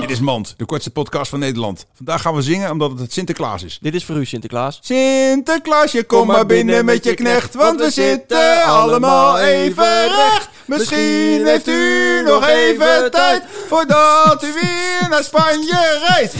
Dit is Mand, de kortste podcast van Nederland. Vandaag gaan we zingen omdat het Sinterklaas is. Dit is voor u, Sinterklaas. Sinterklaasje, kom maar binnen met je knecht, want we zitten allemaal even recht. Misschien heeft u nog even tijd voordat u weer naar Spanje reist.